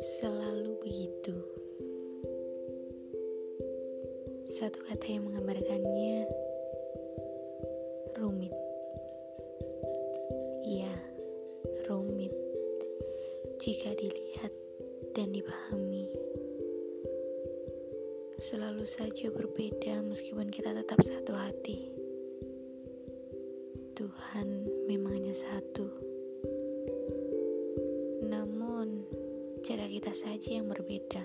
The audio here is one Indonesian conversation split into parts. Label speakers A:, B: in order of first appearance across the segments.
A: Selalu begitu. Satu kata yang menggambarkannya rumit. Iya, rumit. Jika dilihat dan dipahami. Selalu saja berbeda meskipun kita tetap satu hati. Tuhan memang hanya satu. Namun, cara kita saja yang berbeda.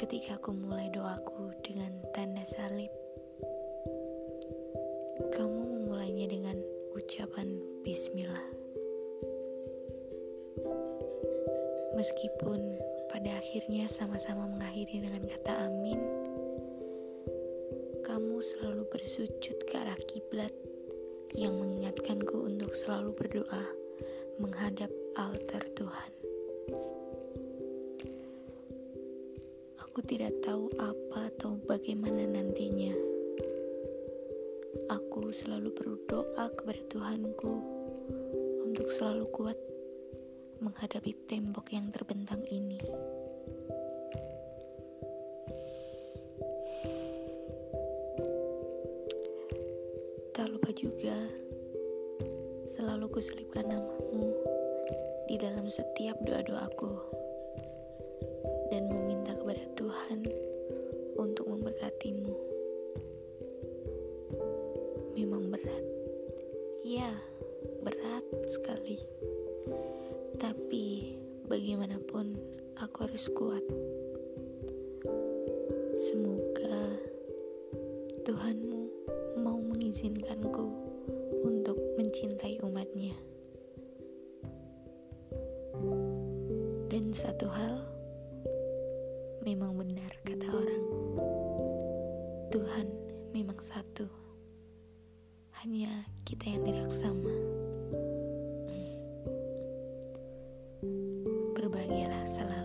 A: Ketika aku mulai doaku dengan tanda salib, kamu memulainya dengan ucapan bismillah. Meskipun pada akhirnya sama-sama mengakhiri dengan kata amin, kamu selalu bersujud ke arah kiblat yang mengingatkanku untuk selalu berdoa menghadap altar Tuhan. Aku tidak tahu apa atau bagaimana nantinya. Aku selalu berdoa kepada Tuhanku untuk selalu kuat menghadapi tembok yang terbentang ini. Tak lupa juga, selalu kuselipkan namamu di dalam setiap doa-doaku dan meminta kepada Tuhan untuk memberkatimu. Memang berat, ya berat sekali. Tapi bagaimanapun aku harus kuat. Semoga Tuhanmu mengizinkanku untuk mencintai umatnya. Dan satu hal, memang benar kata orang, Tuhan memang satu. Hanya kita yang tidak sama. Berbahagialah selalu.